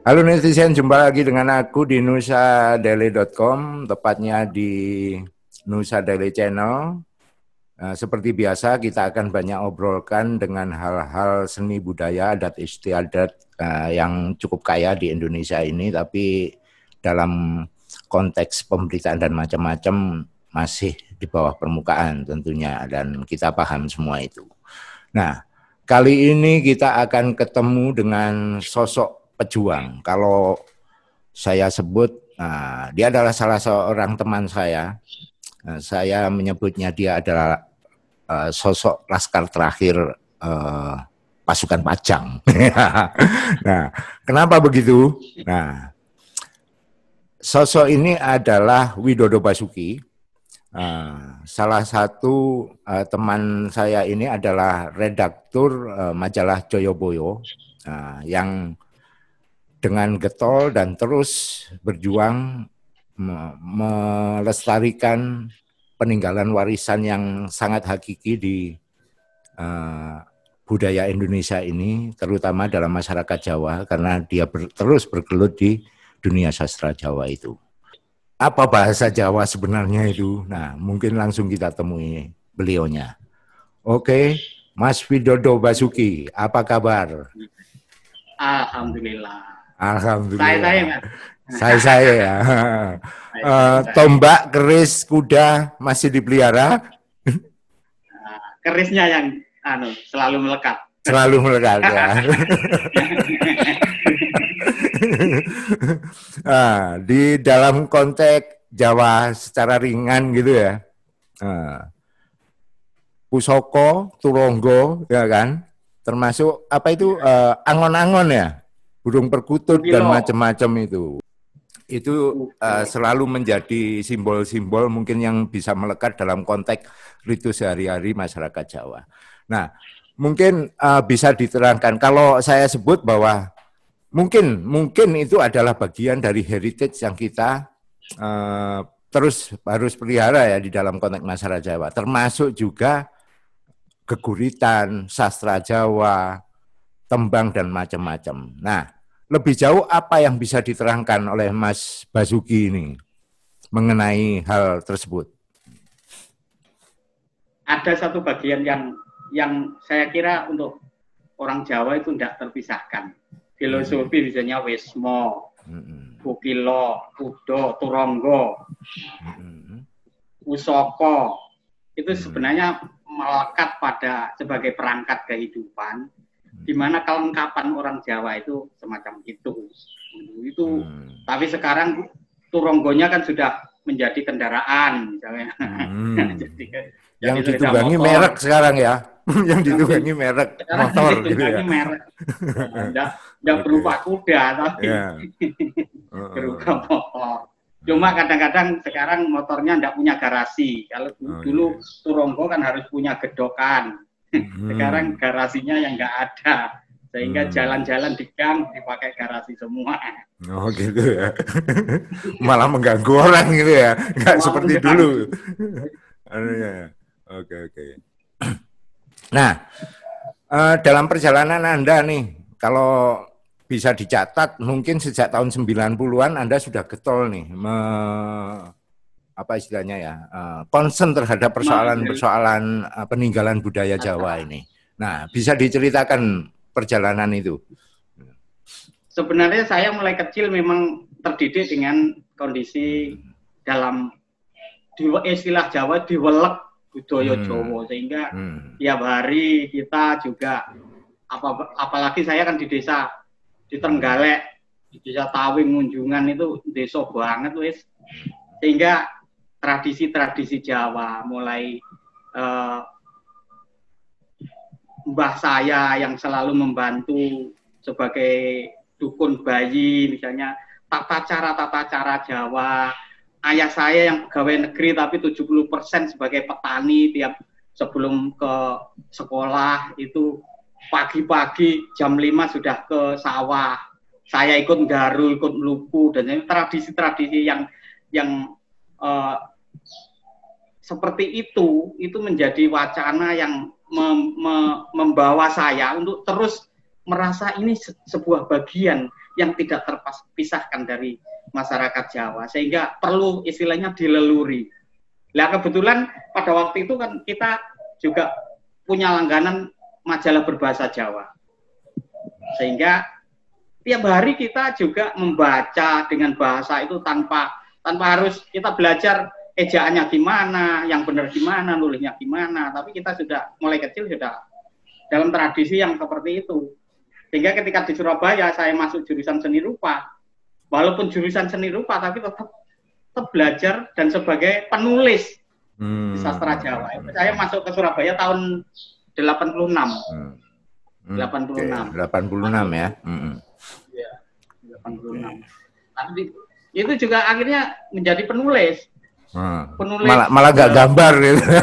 Halo netizen, jumpa lagi dengan aku di nusadeli.com, tepatnya di Nusa Daily Channel. Uh, seperti biasa, kita akan banyak obrolkan dengan hal-hal seni budaya, adat istiadat uh, yang cukup kaya di Indonesia ini, tapi dalam konteks pemberitaan dan macam-macam masih di bawah permukaan tentunya, dan kita paham semua itu. Nah, kali ini kita akan ketemu dengan sosok pejuang. Kalau saya sebut, nah, dia adalah salah seorang teman saya. Nah, saya menyebutnya dia adalah uh, sosok laskar terakhir uh, pasukan Pajang. nah, kenapa begitu? Nah, sosok ini adalah Widodo Basuki. Uh, salah satu uh, teman saya ini adalah redaktur uh, majalah Joyoboyo uh, yang dengan getol dan terus berjuang melestarikan peninggalan warisan yang sangat hakiki di uh, budaya Indonesia ini, terutama dalam masyarakat Jawa, karena dia ber, terus bergelut di dunia sastra Jawa itu. Apa bahasa Jawa sebenarnya itu? Nah, mungkin langsung kita temui beliaunya. Oke, Mas Widodo Basuki, apa kabar? Alhamdulillah. Alhamdulillah. Saya saya mas. Saya saya ya. uh, tombak, keris, kuda masih dipelihara. Kerisnya yang anu selalu melekat. Selalu melekat ya. nah, di dalam konteks Jawa secara ringan gitu ya. Nah, Pusoko, Turonggo, ya kan? Termasuk apa itu uh, angon-angon ya? Burung perkutut dan macam-macam itu. Itu uh, selalu menjadi simbol-simbol mungkin yang bisa melekat dalam konteks ritus sehari-hari masyarakat Jawa. Nah, mungkin uh, bisa diterangkan kalau saya sebut bahwa mungkin mungkin itu adalah bagian dari heritage yang kita uh, terus harus pelihara ya di dalam konteks masyarakat Jawa, termasuk juga keguritan, sastra Jawa, tembang dan macam-macam. Nah, lebih jauh apa yang bisa diterangkan oleh Mas Basuki ini mengenai hal tersebut? Ada satu bagian yang yang saya kira untuk orang Jawa itu tidak terpisahkan. Filosofi hmm. misalnya Wismo, hmm. Bukilo, Kudo, Turonggo, hmm. Usoko, itu hmm. sebenarnya melekat pada sebagai perangkat kehidupan di mana kelengkapan orang Jawa itu semacam itu. Itu hmm. tapi sekarang turonggonya kan sudah menjadi kendaraan misalnya. Hmm. jadi, yang jadi ditunggangi merek sekarang ya. yang ditunggangi merek motor gitu ya. merek. Enggak enggak okay. berupa kuda tapi yeah. uh, berupa motor. Cuma kadang-kadang sekarang motornya enggak punya garasi. Kalau oh, dulu yeah. Turonggo kan harus punya gedokan Hmm. Sekarang garasinya yang nggak ada, sehingga hmm. jalan-jalan di gang dipakai garasi semua. Oh gitu ya, malah mengganggu orang gitu ya, nggak Malah seperti dulu. ya, oke oke. Nah, uh, dalam perjalanan anda nih, kalau bisa dicatat mungkin sejak tahun 90-an Anda sudah getol nih me, apa istilahnya ya uh, concern terhadap persoalan-persoalan uh, peninggalan budaya Jawa ini. Nah, bisa diceritakan perjalanan itu? Sebenarnya saya mulai kecil memang terdidik dengan kondisi dalam di, istilah Jawa diwelek budaya hmm. Jawa sehingga hmm. tiap hari kita juga apa apalagi saya kan di desa di Trenggalek di desa Tawing Munjungan itu desa banget wis sehingga tradisi-tradisi Jawa, mulai uh, mbah saya yang selalu membantu sebagai dukun bayi, misalnya tata cara-tata cara Jawa, ayah saya yang pegawai negeri tapi 70% sebagai petani tiap sebelum ke sekolah itu pagi-pagi jam 5 sudah ke sawah. Saya ikut garu, ikut meluku dan tradisi-tradisi yang yang uh, seperti itu itu menjadi wacana yang mem, me, membawa saya untuk terus merasa ini se sebuah bagian yang tidak terpisahkan dari masyarakat Jawa sehingga perlu istilahnya dileluri. Nah kebetulan pada waktu itu kan kita juga punya langganan majalah berbahasa Jawa. Sehingga tiap hari kita juga membaca dengan bahasa itu tanpa tanpa harus kita belajar ejaannya gimana, yang benar gimana, nulisnya gimana, tapi kita sudah mulai kecil sudah dalam tradisi yang seperti itu. Sehingga ketika di Surabaya saya masuk jurusan seni rupa, walaupun jurusan seni rupa tapi tetap tetap belajar dan sebagai penulis hmm. sastra Jawa. Saya masuk ke Surabaya tahun 86. Hmm. Hmm. 86. Okay. 86 ya. Hmm. Ya, 86. Okay. Tapi itu juga akhirnya menjadi penulis. Hmm. Penulis malah malah gak gambar gitu.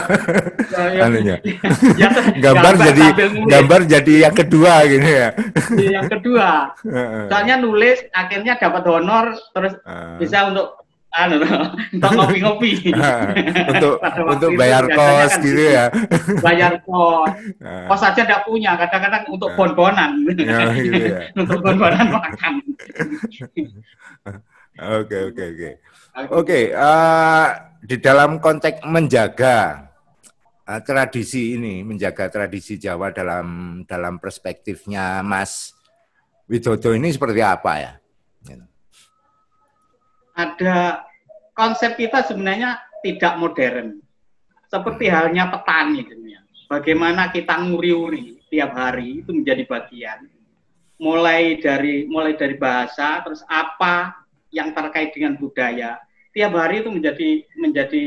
Ya, ya. Ya, gambar, jadi gambar jadi yang kedua gitu ya. Iya, yang kedua. Soalnya nulis akhirnya dapat honor terus uh. bisa untuk anu untuk ngopi-ngopi. untuk untuk bayar kos kan gitu ya. Bayar kos. Kos saja tidak punya, kadang-kadang untuk bon-bonan. Ya, gitu ya. untuk bon-bonan makan. Oke, oke, oke. Oke, uh, di dalam konteks menjaga uh, tradisi ini, menjaga tradisi Jawa dalam dalam perspektifnya Mas Widodo ini seperti apa ya? Ada konsep kita sebenarnya tidak modern, seperti hmm. halnya petani dunia. Bagaimana kita nguri-uri tiap hari itu menjadi bagian, mulai dari mulai dari bahasa, terus apa yang terkait dengan budaya, tiap hari itu menjadi menjadi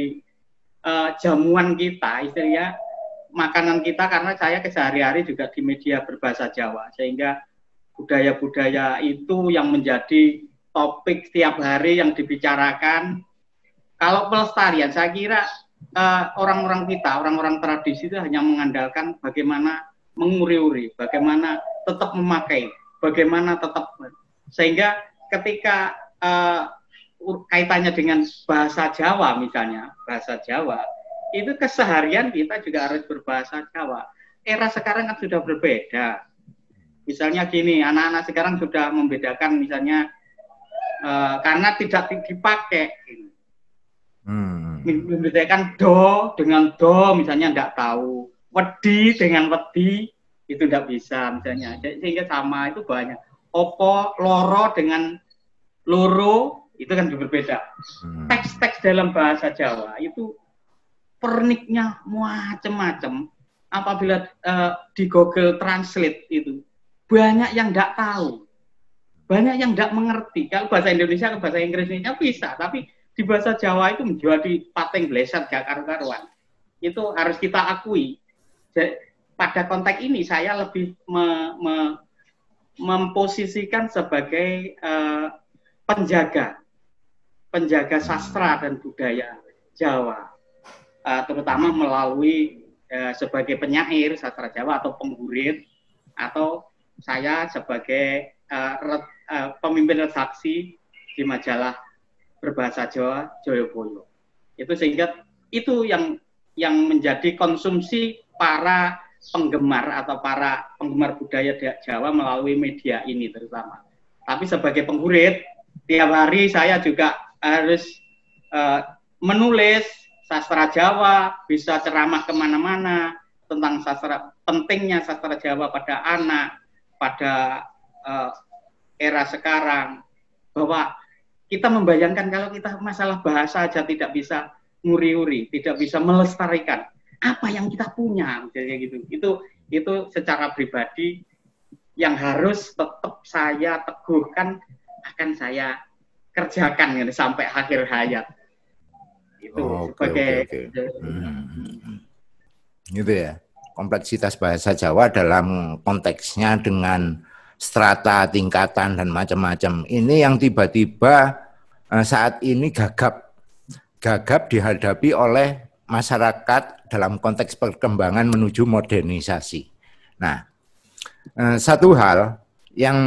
uh, jamuan kita istilahnya makanan kita karena saya kesehari-hari juga di media berbahasa Jawa sehingga budaya-budaya itu yang menjadi topik setiap hari yang dibicarakan kalau pelestarian saya kira eh, orang-orang kita orang-orang tradisi itu hanya mengandalkan bagaimana menguri-uri bagaimana tetap memakai bagaimana tetap sehingga ketika uh, kaitannya dengan bahasa Jawa misalnya, bahasa Jawa, itu keseharian kita juga harus berbahasa Jawa. Era sekarang kan sudah berbeda. Misalnya gini, anak-anak sekarang sudah membedakan misalnya uh, karena tidak dipakai. Hmm. Membedakan do dengan do misalnya tidak tahu. Wedi dengan wedi itu tidak bisa misalnya. Sehingga sama itu banyak. Opo loro dengan loro itu kan berbeda. Hmm. Teks-teks dalam bahasa Jawa itu perniknya macam-macam. Apabila uh, di Google Translate itu banyak yang tidak tahu, banyak yang tidak mengerti. Kalau bahasa Indonesia ke bahasa Inggrisnya bisa, tapi di bahasa Jawa itu menjadi pating blesat gak karu-karuan. Itu harus kita akui. Pada konteks ini saya lebih me, me, memposisikan sebagai uh, penjaga penjaga sastra dan budaya Jawa, uh, terutama melalui uh, sebagai penyair sastra Jawa atau penggurit, atau saya sebagai uh, red, uh, pemimpin redaksi di majalah berbahasa Jawa Joyoboyo. Itu sehingga itu yang yang menjadi konsumsi para penggemar atau para penggemar budaya Jawa melalui media ini terutama. Tapi sebagai penggurit, tiap hari saya juga harus uh, menulis sastra Jawa, bisa ceramah ke mana-mana tentang sastra pentingnya sastra Jawa pada anak, pada uh, era sekarang, bahwa kita membayangkan kalau kita masalah bahasa saja tidak bisa nguri-uri, tidak bisa melestarikan apa yang kita punya, misalnya gitu. Itu itu secara pribadi yang harus tetap saya teguhkan akan saya kerjakan gitu sampai akhir hayat. Itu oh, okay, sebagai okay, okay. Hmm. Gitu ya. Kompleksitas bahasa Jawa dalam konteksnya dengan strata, tingkatan dan macam-macam. Ini yang tiba-tiba eh, saat ini gagap gagap dihadapi oleh masyarakat dalam konteks perkembangan menuju modernisasi. Nah, eh, satu hal yang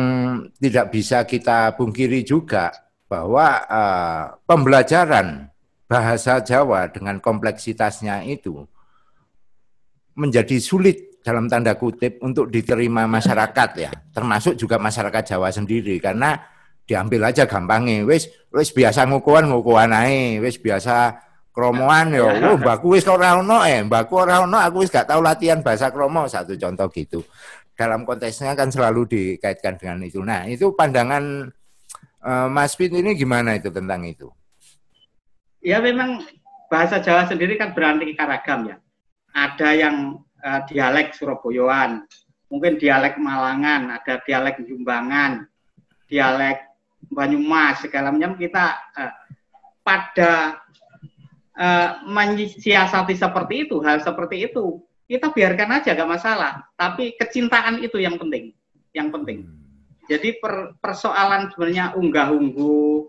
tidak bisa kita pungkiri juga bahwa uh, pembelajaran bahasa Jawa dengan kompleksitasnya itu menjadi sulit dalam tanda kutip untuk diterima masyarakat ya, termasuk juga masyarakat Jawa sendiri karena diambil aja gampangnya, wis wis biasa ngukuhan ngukuhan ae, wis biasa kromoan yo, oh, mbakku wis ora eh, mbakku ora ono, aku wis gak tahu latihan bahasa kromo, satu contoh gitu. Dalam konteksnya kan selalu dikaitkan dengan itu. Nah, itu pandangan uh, Mas Fit ini gimana itu tentang itu? Ya memang bahasa Jawa sendiri kan beraneka ragam ya. Ada yang uh, dialek Surabayaan, mungkin dialek Malangan, ada dialek Jumbangan, dialek Banyumas, segala macam kita uh, pada uh, mensiasati seperti itu, hal seperti itu, kita biarkan aja gak masalah. Tapi kecintaan itu yang penting, yang penting. Hmm. Jadi per, persoalan sebenarnya unggah-ungguh,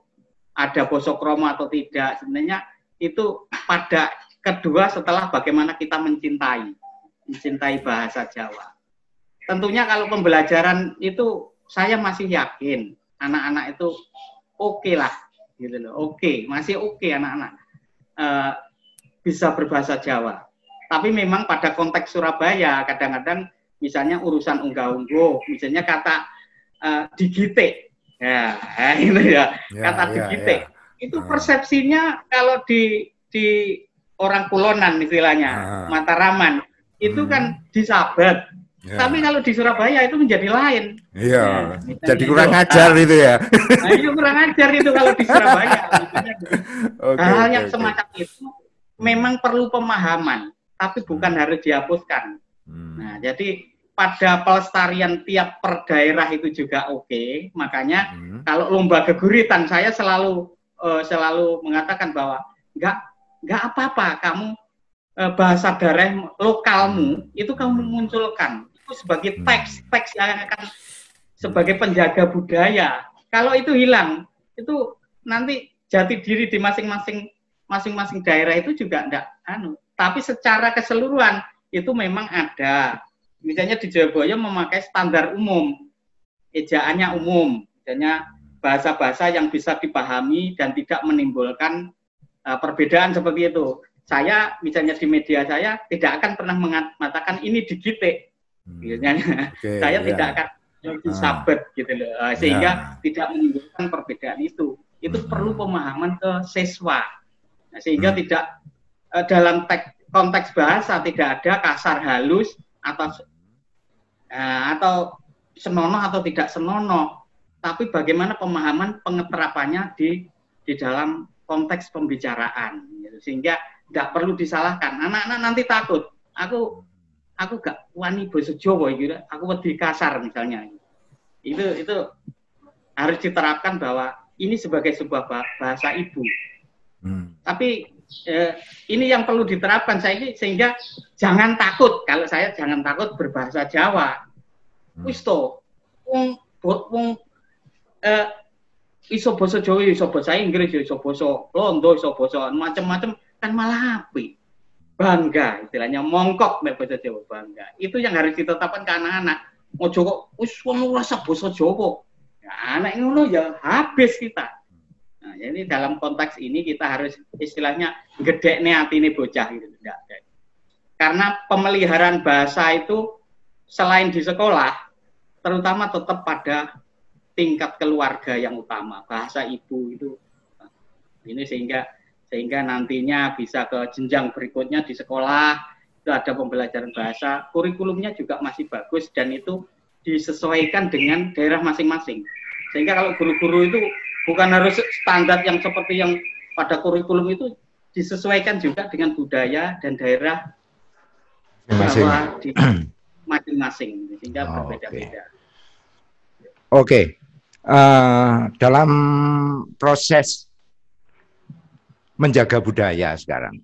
ada bosok kromo atau tidak, sebenarnya itu pada kedua setelah bagaimana kita mencintai mencintai bahasa Jawa. Tentunya kalau pembelajaran itu saya masih yakin anak-anak itu oke okay lah, gitu loh. Oke, okay, masih oke okay anak-anak uh, bisa berbahasa Jawa. Tapi memang pada konteks Surabaya kadang-kadang misalnya urusan unggah-ungguh, misalnya kata uh, digite, ya, itu ya, ya kata ya, digite. Ya. Itu ah. persepsinya kalau di di orang kulonan istilahnya, ah. Mataraman itu kan disabat. Ya. Tapi kalau di Surabaya itu menjadi lain. Iya. Ya, Jadi kurang itu, ajar ah, itu ya. Nah, itu kurang ajar itu kalau di Surabaya. okay, Hal yang okay, semacam okay. itu memang perlu pemahaman, tapi bukan hmm. harus dihapuskan. Hmm. Nah, jadi pada pelestarian tiap per daerah itu juga oke. Okay. Makanya hmm. kalau lomba keguritan saya selalu uh, selalu mengatakan bahwa nggak nggak apa-apa kamu bahasa daerah lokalmu itu kamu munculkan. Itu sebagai hmm. teks teks yang akan sebagai penjaga budaya. Kalau itu hilang itu nanti jati diri di masing-masing masing-masing daerah itu juga enggak anu. Tapi secara keseluruhan itu memang ada. Misalnya di Jawa memakai standar umum ejaannya umum. Misalnya bahasa-bahasa yang bisa dipahami dan tidak menimbulkan uh, perbedaan seperti itu saya misalnya di media saya tidak akan pernah mengatakan ini digite hmm. misalnya okay, saya yeah. tidak akan disabet ah. gitu loh eh, sehingga yeah. tidak menimbulkan perbedaan itu itu hmm. perlu pemahaman ke siswa nah, sehingga hmm. tidak uh, dalam tek, konteks bahasa tidak ada kasar halus atau uh, atau senonoh atau tidak senonoh tapi bagaimana pemahaman pengeterapannya di di dalam konteks pembicaraan gitu. sehingga nggak perlu disalahkan. Anak-anak nanti takut. Aku aku gak wani bahasa Jawa gitu. Aku lebih kasar misalnya. Itu itu harus diterapkan bahwa ini sebagai sebuah bahasa ibu. Hmm. Tapi eh, ini yang perlu diterapkan saya ini sehingga jangan takut kalau saya jangan takut berbahasa Jawa. Hmm. Wis to, wong wong eh, iso basa Jawa, iso basa Inggris, iso basa Londo, iso basa macam-macam kan malah api. Bangga istilahnya mongkok nek bahasa Jawa bangga. Itu yang harus ditetapkan ke anak-anak. Mau joko wis wong rasa basa Jawa. Ya, anak ngono ya habis kita. Nah, jadi dalam konteks ini kita harus istilahnya gede nih hati ini bocah gitu enggak karena pemeliharaan bahasa itu selain di sekolah terutama tetap pada tingkat keluarga yang utama. Bahasa ibu itu ini sehingga sehingga nantinya bisa ke jenjang berikutnya di sekolah itu ada pembelajaran bahasa. Kurikulumnya juga masih bagus dan itu disesuaikan dengan daerah masing-masing. Sehingga kalau guru-guru itu bukan harus standar yang seperti yang pada kurikulum itu disesuaikan juga dengan budaya dan daerah masing-masing. sehingga oh, berbeda-beda. Oke, okay. uh, eh, dalam proses menjaga budaya sekarang.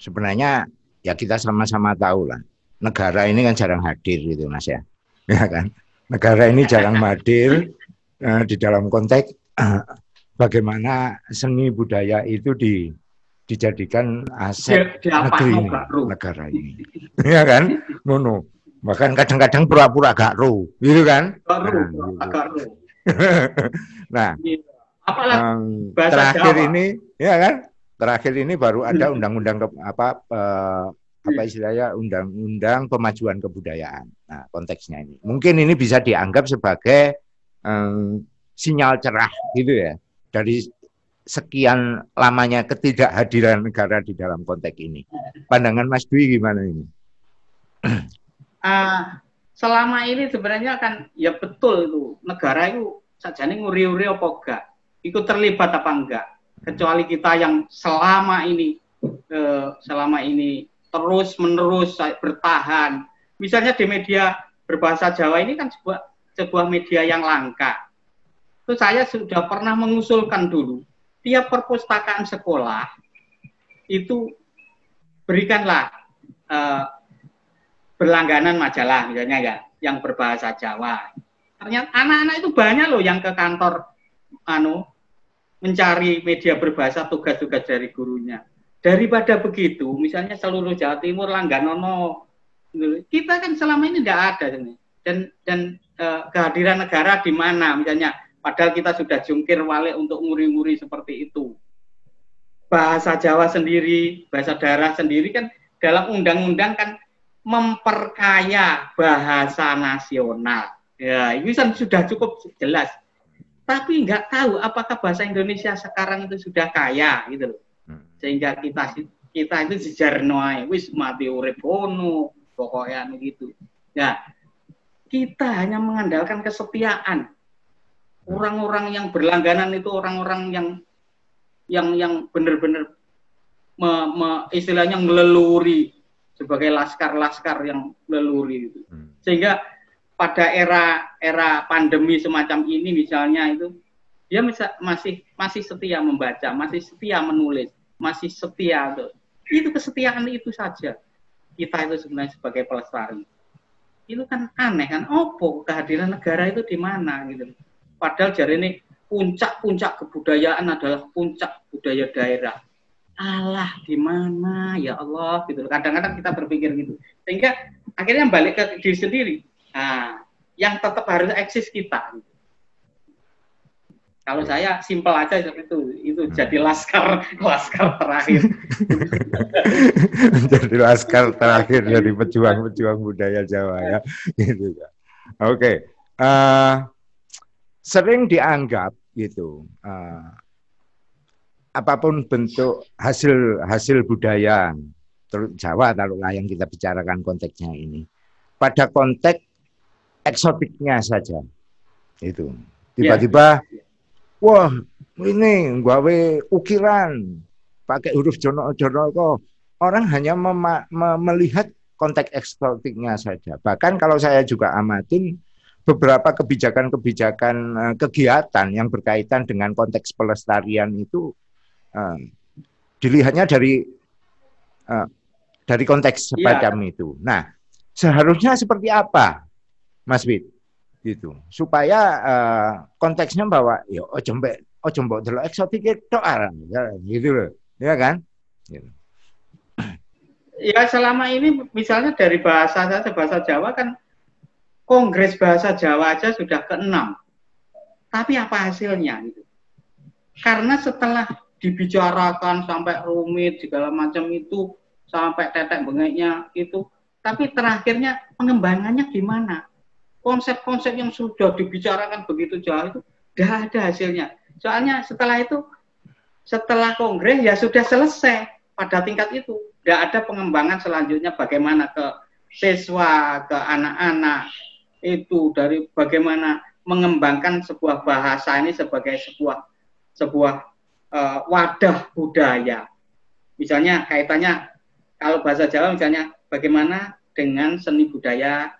Sebenarnya ya kita sama-sama tahu lah, negara ini kan jarang hadir gitu mas ya, ya kan? Negara ini jarang hadir uh, di dalam konteks uh, bagaimana seni budaya itu di dijadikan aset di, di negeri ini, negara ini, ya kan? Ngono. Bahkan kadang-kadang pura-pura gak ru, gitu kan? Nah, gitu. nah, Apalagi terakhir Jawa. ini ya kan terakhir ini baru ada hmm. undang-undang ke, apa uh, apa istilahnya undang-undang pemajuan kebudayaan. Nah, konteksnya ini. Mungkin ini bisa dianggap sebagai um, sinyal cerah gitu ya dari sekian lamanya ketidakhadiran negara di dalam konteks ini. Pandangan Mas Dwi gimana ini? Uh, selama ini sebenarnya kan ya betul itu negara itu saja nih nguri-nguri apa enggak, ikut terlibat apa enggak. Kecuali kita yang selama ini eh, selama ini terus menerus bertahan. Misalnya di media berbahasa Jawa ini kan sebuah sebuah media yang langka itu saya sudah pernah mengusulkan dulu tiap perpustakaan sekolah itu berikanlah uh, berlangganan majalah misalnya ya yang berbahasa Jawa. Ternyata anak-anak itu banyak loh yang ke kantor anu mencari media berbahasa tugas-tugas dari gurunya. Daripada begitu, misalnya seluruh Jawa Timur Langganono, kita kan selama ini tidak ada dan dan uh, kehadiran negara di mana misalnya Padahal kita sudah jungkir walik untuk nguri-nguri seperti itu. Bahasa Jawa sendiri, bahasa daerah sendiri kan dalam undang-undang kan memperkaya bahasa nasional. Ya, ini kan sudah cukup jelas. Tapi nggak tahu apakah bahasa Indonesia sekarang itu sudah kaya gitu loh. Hmm. Sehingga kita kita itu sejarnoai, wis mati urip pokoknya gitu. Ya, kita hanya mengandalkan kesetiaan orang-orang yang berlangganan itu orang-orang yang yang yang benar-benar me, me, istilahnya meleluri sebagai laskar-laskar yang meleluri itu. Hmm. Sehingga pada era era pandemi semacam ini misalnya itu dia masih masih setia membaca, masih setia menulis, masih setia itu. Itu kesetiaan itu saja. Kita itu sebenarnya sebagai pelestari. Itu kan aneh kan, opo kehadiran negara itu di mana gitu. Padahal jari ini puncak-puncak kebudayaan adalah puncak budaya daerah. Allah di mana ya Allah gitu. Kadang-kadang kita berpikir gitu. Sehingga akhirnya balik ke diri sendiri. Nah, yang tetap harus eksis kita. Kalau saya simpel aja seperti itu, itu hmm. jadi laskar laskar terakhir. jadi laskar terakhir dari pejuang-pejuang budaya Jawa ya. Gitu. Oke. Okay. Uh, eh, sering dianggap gitu uh, apa pun bentuk hasil hasil budaya Jawa taruhlah yang kita bicarakan konteksnya ini pada konteks eksotiknya saja itu tiba-tiba yeah. wah ini gawe ukiran pakai huruf jono-jono kok orang hanya melihat konteks eksotiknya saja bahkan kalau saya juga amatin beberapa kebijakan-kebijakan uh, kegiatan yang berkaitan dengan konteks pelestarian itu uh, dilihatnya dari uh, dari konteks iya. semacam ya. itu. Nah, seharusnya seperti apa, Mas Wid? Gitu. Supaya uh, konteksnya bahwa ya oh jembek oh jembok delok eksotik itu ya, gitu loh. Ya kan? Gitu. Ya selama ini misalnya dari bahasa saya bahasa Jawa kan Kongres Bahasa Jawa aja sudah keenam. Tapi apa hasilnya? Gitu. Karena setelah dibicarakan sampai rumit segala macam itu sampai tetek bengeknya itu, tapi terakhirnya pengembangannya gimana? Konsep-konsep yang sudah dibicarakan begitu jauh itu tidak ada hasilnya. Soalnya setelah itu, setelah kongres ya sudah selesai pada tingkat itu. Tidak ada pengembangan selanjutnya bagaimana ke siswa, ke anak-anak, itu dari bagaimana mengembangkan sebuah bahasa ini sebagai sebuah sebuah uh, wadah budaya. Misalnya kaitannya kalau bahasa Jawa misalnya bagaimana dengan seni budaya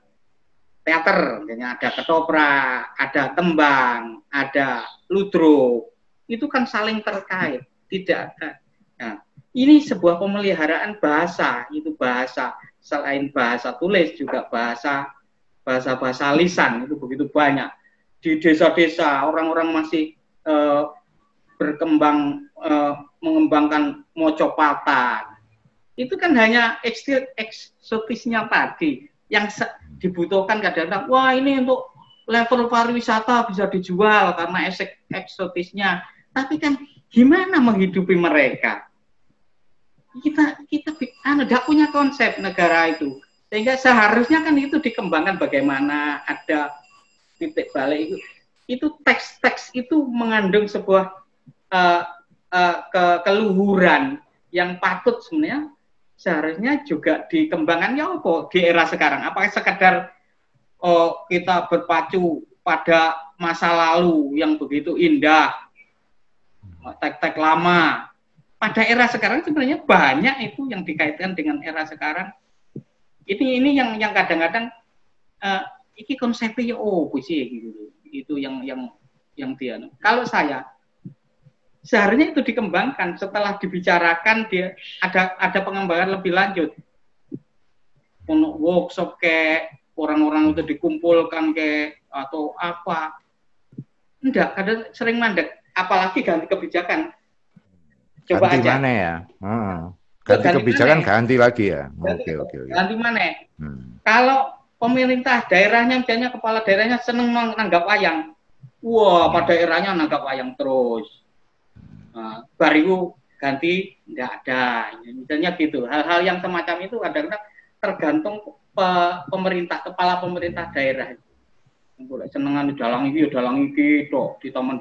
teater, misalnya ada ketoprak, ada tembang, ada ludro, itu kan saling terkait, tidak. Nah, ini sebuah pemeliharaan bahasa, itu bahasa selain bahasa tulis juga bahasa bahasa-bahasa lisan itu begitu banyak. Di desa-desa orang-orang masih uh, berkembang uh, mengembangkan mocopatan itu kan hanya eksotisnya tadi yang dibutuhkan kadang-kadang wah ini untuk level pariwisata bisa dijual karena eksotisnya. Tapi kan gimana menghidupi mereka? Kita kita anu punya konsep negara itu. Sehingga seharusnya kan itu dikembangkan bagaimana ada titik balik itu. Itu teks-teks itu mengandung sebuah uh, uh, ke keluhuran yang patut sebenarnya seharusnya juga dikembangkan ya apa di era sekarang? Apakah sekedar oh, kita berpacu pada masa lalu yang begitu indah tek-tek lama? Pada era sekarang sebenarnya banyak itu yang dikaitkan dengan era sekarang. Ini ini yang yang kadang-kadang uh, iki konsepnya oh sih gitu. Itu yang yang yang dia kalau saya seharusnya itu dikembangkan. Setelah dibicarakan dia ada ada pengembangan lebih lanjut. Untuk workshop ke orang-orang itu dikumpulkan ke atau apa. Enggak kadang sering mandek. Apalagi ganti kebijakan. Coba ganti aja. mana ya? Hmm. ganti, ganti kebijakan mana? ganti lagi ya? Oke oke oke. ganti mana hmm. kalau pemerintah daerahnya misalnya kepala daerahnya seneng nanggap wayang. Wah pada daerahnya nanggap wayang terus nah, baru ganti nggak ada. Misalnya gitu hal-hal yang semacam itu kadang-kadang tergantung pe pemerintah kepala pemerintah daerah boleh senengan di dalang iki ya dalang iki tok di taman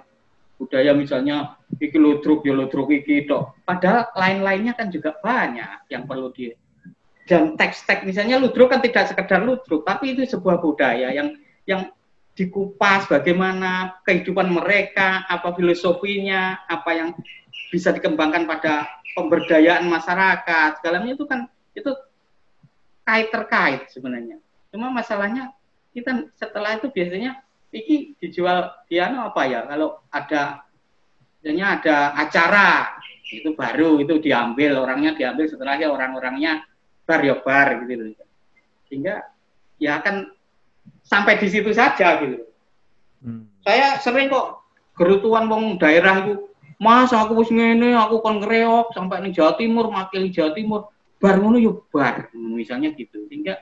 budaya misalnya iki ludruk ya ludruk iki tok. Padahal lain-lainnya kan juga banyak yang perlu di dan teks-teks misalnya ludruk kan tidak sekedar ludruk tapi itu sebuah budaya yang yang dikupas bagaimana kehidupan mereka apa filosofinya apa yang bisa dikembangkan pada pemberdayaan masyarakat. Segalanya itu kan itu kait terkait sebenarnya. Cuma masalahnya kita setelah itu biasanya ini dijual piano apa ya? Kalau ada misalnya ada acara itu baru itu diambil orangnya diambil setelahnya orang-orangnya bar ya bar gitu. Sehingga ya akan sampai di situ saja gitu. Hmm. Saya sering kok gerutuan wong daerah itu, Mas aku wis ngene, aku kon ngreok sampai ning Jawa Timur, makili Jawa Timur, bar ngono yo bar, misalnya gitu. Sehingga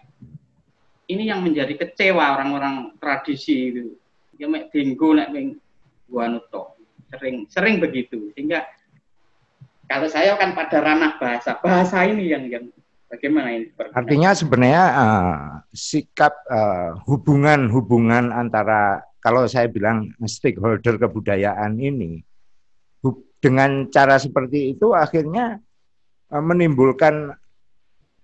ini yang menjadi kecewa orang-orang tradisi itu. Ya mek dinggo nek ning gua nutok. Sering sering begitu. Sehingga kalau saya kan pada ranah bahasa, bahasa ini yang yang Bagaimana ini? Artinya sebenarnya uh, sikap hubungan-hubungan uh, antara kalau saya bilang stakeholder kebudayaan ini dengan cara seperti itu akhirnya uh, menimbulkan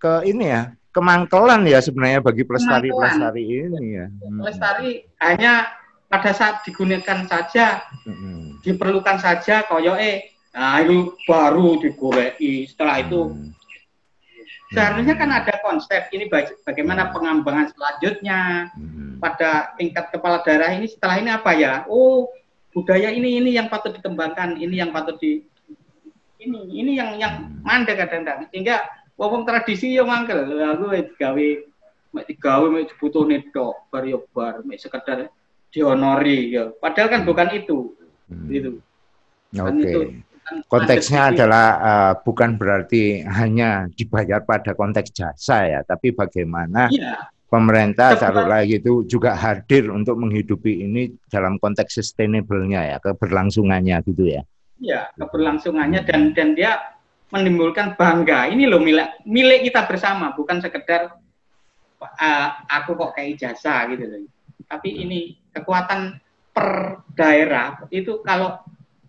ke ini ya kemangkelan ya sebenarnya bagi pelestari-pelestari ini ya. Hmm. Pelestari hanya pada saat digunakan saja, hmm. diperlukan saja koyoke, nah itu baru digoreki. Setelah itu hmm. Seharusnya kan ada konsep ini bagaimana hmm. pengembangan selanjutnya hmm. pada tingkat kepala daerah ini setelah ini apa ya? Oh, budaya ini ini yang patut dikembangkan, ini yang patut di ini ini yang yang hmm. mandek kadang-kadang sehingga wong tradisi yo mangkel aku gawe mek digawe mek dibutuhne tok bar yo bar mek sekedar dihonori ya padahal kan bukan itu hmm. gitu kan Oke. Okay. Konteksnya adalah uh, bukan berarti hanya dibayar pada konteks jasa ya, tapi bagaimana ya. pemerintah taruh lagi itu juga hadir untuk menghidupi ini dalam konteks sustainable-nya ya, keberlangsungannya gitu ya. Iya, keberlangsungannya dan dan dia menimbulkan bangga. Ini loh milik milik kita bersama, bukan sekedar uh, aku kok kayak jasa gitu loh. Tapi ini kekuatan per daerah itu kalau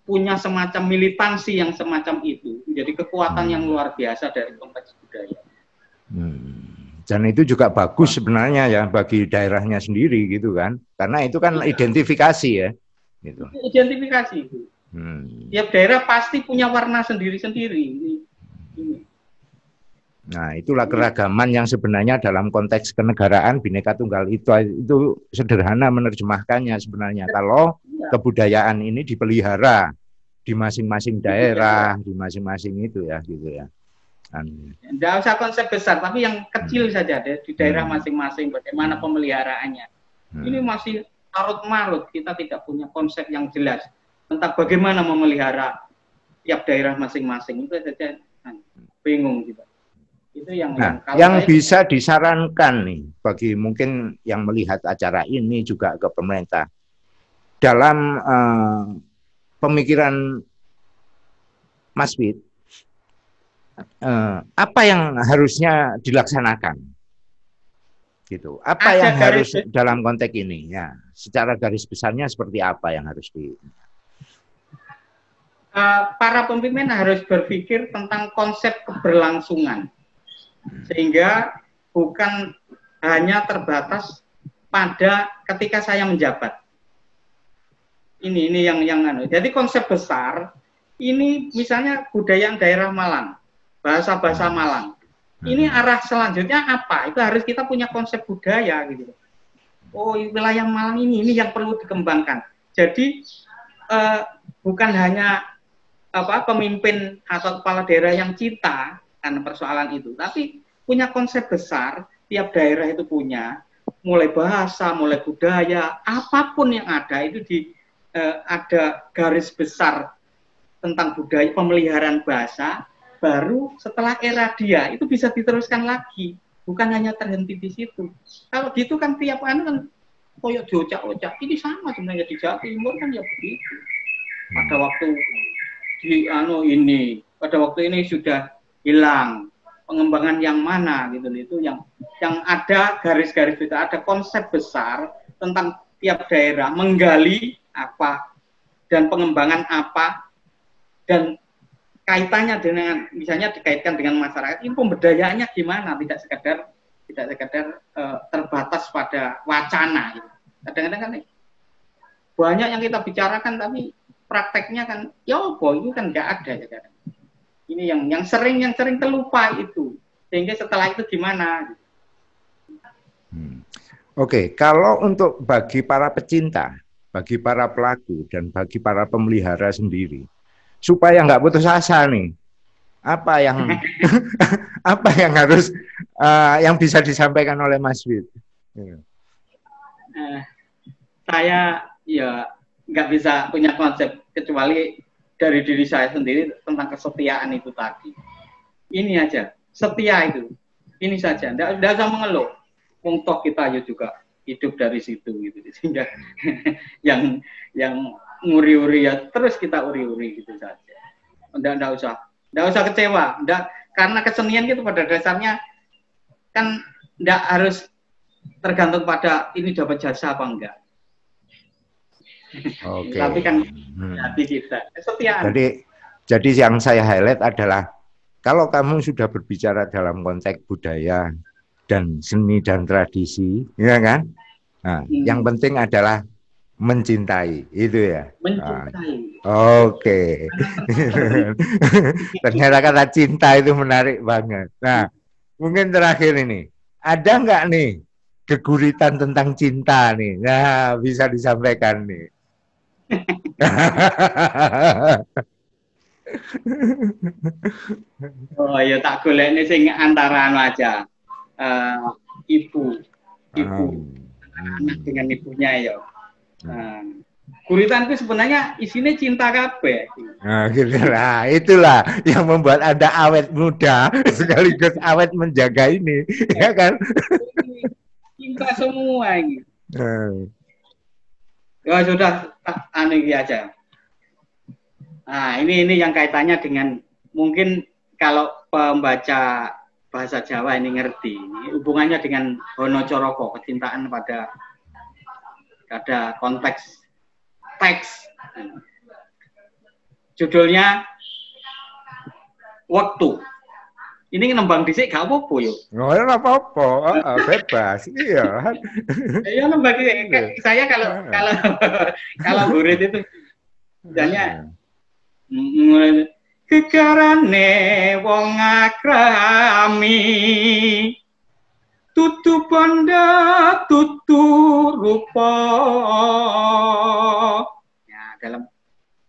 punya semacam militansi yang semacam itu menjadi kekuatan yang luar biasa dari konteks budaya. Hmm. Dan itu juga bagus sebenarnya ya bagi daerahnya sendiri gitu kan, karena itu kan iya. identifikasi ya. Gitu. Identifikasi itu. Hmm. Tiap daerah pasti punya warna sendiri-sendiri. Nah, itulah keragaman yang sebenarnya dalam konteks kenegaraan Bhinneka Tunggal itu itu sederhana menerjemahkannya sebenarnya. Kalau ya. Kebudayaan ini dipelihara di masing-masing daerah, di masing-masing itu ya gitu ya. Tidak usah konsep besar, tapi yang kecil hmm. saja deh, di daerah hmm. masing-masing bagaimana pemeliharaannya. Hmm. Ini masih tarut marut, kita tidak punya konsep yang jelas tentang bagaimana memelihara tiap daerah masing-masing itu saja bingung kita. Itu yang nah, yang, yang bisa disarankan nih bagi mungkin yang melihat acara ini juga ke pemerintah dalam uh, pemikiran Mas Wid, eh, apa yang harusnya dilaksanakan? Gitu. Apa Ada yang harus dalam konteks ini? Ya, secara garis besarnya seperti apa yang harus di uh, para pemimpin harus berpikir tentang konsep keberlangsungan. Sehingga bukan hanya terbatas pada ketika saya menjabat. Ini ini yang yang anu. Jadi konsep besar ini misalnya budaya daerah Malang, bahasa-bahasa Malang. Ini hmm. arah selanjutnya apa? Itu harus kita punya konsep budaya gitu. Oh, wilayah Malang ini ini yang perlu dikembangkan. Jadi eh, bukan hanya apa pemimpin atau kepala daerah yang cinta karena persoalan itu, tapi punya konsep besar. Tiap daerah itu punya, mulai bahasa, mulai budaya, apa pun yang ada itu di eh, ada garis besar tentang budaya pemeliharaan bahasa baru setelah era dia itu bisa diteruskan lagi. Bukan hanya terhenti di situ. Kalau gitu kan tiap anu kan koyok diocak-ocak. Ini sama sebenarnya di Jawa Timur kan ya begitu. Pada waktu di anu ini pada waktu ini sudah hilang pengembangan yang mana gitu itu yang yang ada garis-garis itu ada konsep besar tentang tiap daerah menggali apa dan pengembangan apa dan kaitannya dengan misalnya dikaitkan dengan masyarakat ini pemberdayaannya gimana tidak sekedar tidak sekedar uh, terbatas pada wacana gitu. kadang-kadang kan banyak yang kita bicarakan tapi prakteknya kan ya apa itu kan nggak ada ya kan ini yang yang sering yang sering terlupa itu sehingga setelah itu gimana hmm. oke okay. kalau untuk bagi para pecinta bagi para pelaku dan bagi para pemelihara sendiri supaya nggak putus asa nih apa yang apa yang harus uh, yang bisa disampaikan oleh Mas Wid? Uh, saya ya nggak bisa punya konsep kecuali dari diri saya sendiri tentang kesetiaan itu tadi. Ini aja setia itu, ini saja. Tidak usah mengeluh. Untuk kita ya juga hidup dari situ gitu sehingga yang yang nguri-uri ya terus kita uri-uri gitu saja. Enggak, enggak usah. Enggak usah kecewa. Enggak, karena kesenian itu pada dasarnya kan enggak harus tergantung pada ini dapat jasa apa enggak. Oke. Okay. Tapi kan hmm. hati kita. Kesetiaan. Jadi jadi yang saya highlight adalah kalau kamu sudah berbicara dalam konteks budaya dan seni dan tradisi, ya kan? Nah, hmm. yang penting adalah mencintai itu ya mencintai ah, oke okay. ternyata kata cinta itu menarik banget nah mungkin terakhir ini ada nggak nih keguritan tentang cinta nih nah bisa disampaikan nih oh ya tak golek ini sing antara anu aja uh, ibu ibu um, anak dengan ibunya ya Nah, Guritan itu sebenarnya isinya cinta kabeh. Nah, gitu lah. Itulah yang membuat Anda awet muda sekaligus awet menjaga ini, ya kan? Cinta semua ini. Hmm. Ya sudah, aneh aja. Nah, ini ini yang kaitannya dengan mungkin kalau pembaca bahasa Jawa ini ngerti, hubungannya dengan Hono Coroko, kecintaan pada ada konteks teks. Judulnya waktu. Ini nembang disik gak apa-apa yuk. Oh, ya apa-apa, oh, bebas. iya. Iya nembang disik. Iya. Saya kalau ah. kalau kalau murid itu misalnya kekarane wong akrami. Tutu panda tutu rupa. Ya dalam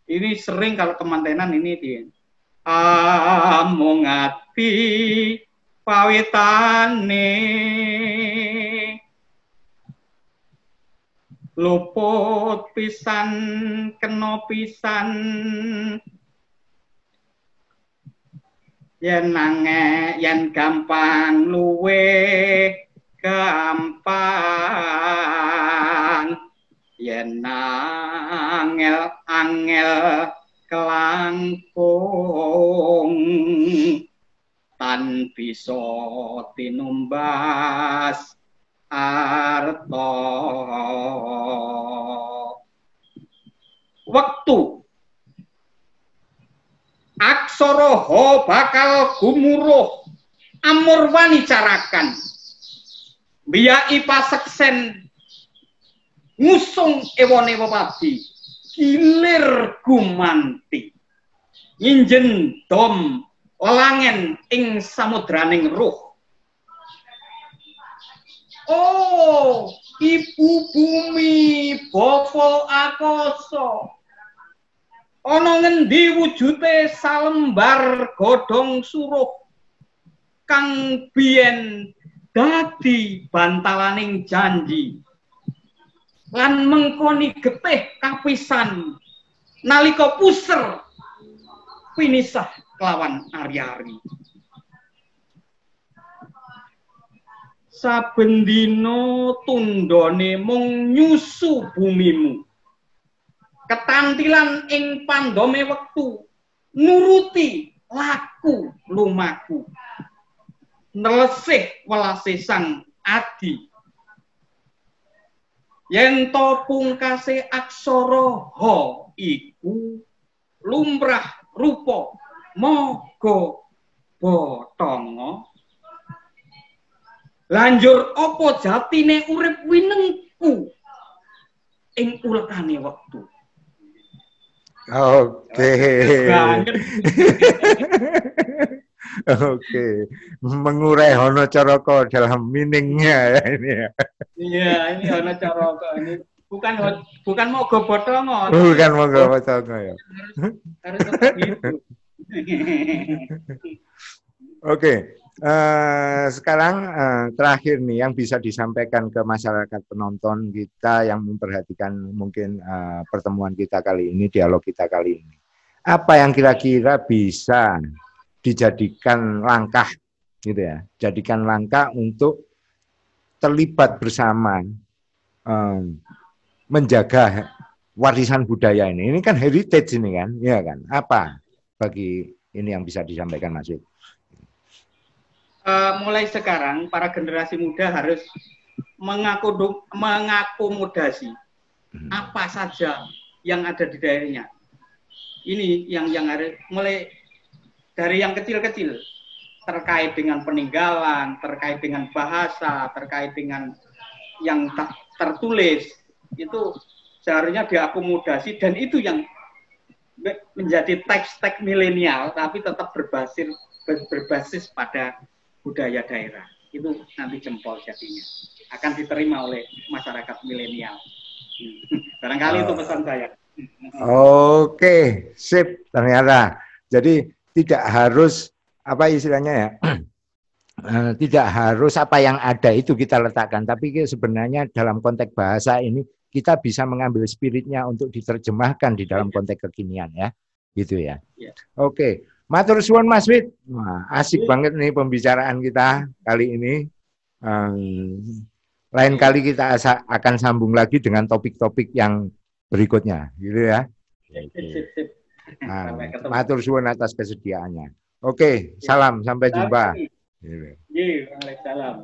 ini sering kalau kemantenan ini di amung ati pawitane luput pisan kena pisan yen nange yen gampang luwe gampang. Yen angel angel kelangkung lan bisa tinumbas arto waktu aksoroho bakal gumuruh. Amur wani carakan. Biyai paseksen ngusung ewone pepati gilir gumanti. Nginjen dom langen ing samudraning ruh. Oh, ibu bumi bapa akoso. Ana ngendi wujute salembar godhong suruh kang biyen dadi bantalaning janji lan mengkoni getih kapisan nalika puser pinisah kelawan ari-ari. Saben dina tundone mung nyusu bumimu. Ketantilan ing pandome wektu nuruti laku lumaku. Nelesih welase sang adi. Yen to pungkase aksara ha iku lumrah rupa moga botanga lanjur apa jatine urip winengku ing ulekane wektu Oke. Oke, mengurai hono caroko dalam meaningnya ya ini ya. Iya, ini hono caroko ini bukan bukan mau gobotongo. Bukan mau gobotongo ya. Harus gitu. Oke, uh, sekarang uh, terakhir nih yang bisa disampaikan ke masyarakat penonton kita yang memperhatikan mungkin uh, pertemuan kita kali ini, dialog kita kali ini. Apa yang kira-kira bisa dijadikan langkah gitu ya, jadikan langkah untuk terlibat bersama um, menjaga warisan budaya ini. Ini kan heritage ini kan, ya kan? Apa bagi ini yang bisa disampaikan Mas? Uh, mulai sekarang para generasi muda harus mengakomodasi hmm. apa saja yang ada di daerahnya. Ini yang yang harus mulai dari yang kecil-kecil terkait dengan peninggalan, terkait dengan bahasa, terkait dengan yang tak tertulis itu seharusnya diakomodasi dan itu yang menjadi teks-teks milenial tapi tetap berbasis berbasis pada budaya daerah. Itu nanti jempol jadinya. Akan diterima oleh masyarakat milenial. Barangkali oh. itu pesan saya. Oke sip ternyata. Jadi tidak harus apa istilahnya ya? Eh, tidak harus apa yang ada itu kita letakkan. Tapi sebenarnya dalam konteks bahasa ini kita bisa mengambil spiritnya untuk diterjemahkan di dalam konteks kekinian ya. Gitu ya, ya. oke Matur suwun Mas Wid. Wah, asik ya. banget nih pembicaraan kita kali ini. Um, lain kali kita akan sambung lagi dengan topik-topik yang berikutnya, gitu ya. Nah, matur suwun atas kesediaannya. Oke, salam sampai jumpa. Iya, Waalaikumsalam.